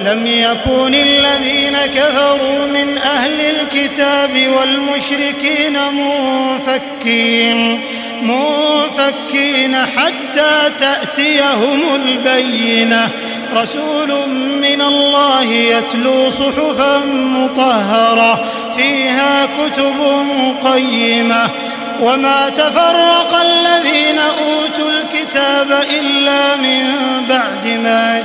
لم يكن الذين كفروا من أهل الكتاب والمشركين منفكين منفكين حتى تأتيهم البينة. رسول من الله يتلو صحفا مطهرة فيها كتب قيمة. وما تفرق الذين أوتوا الكتاب إلا من بعد ما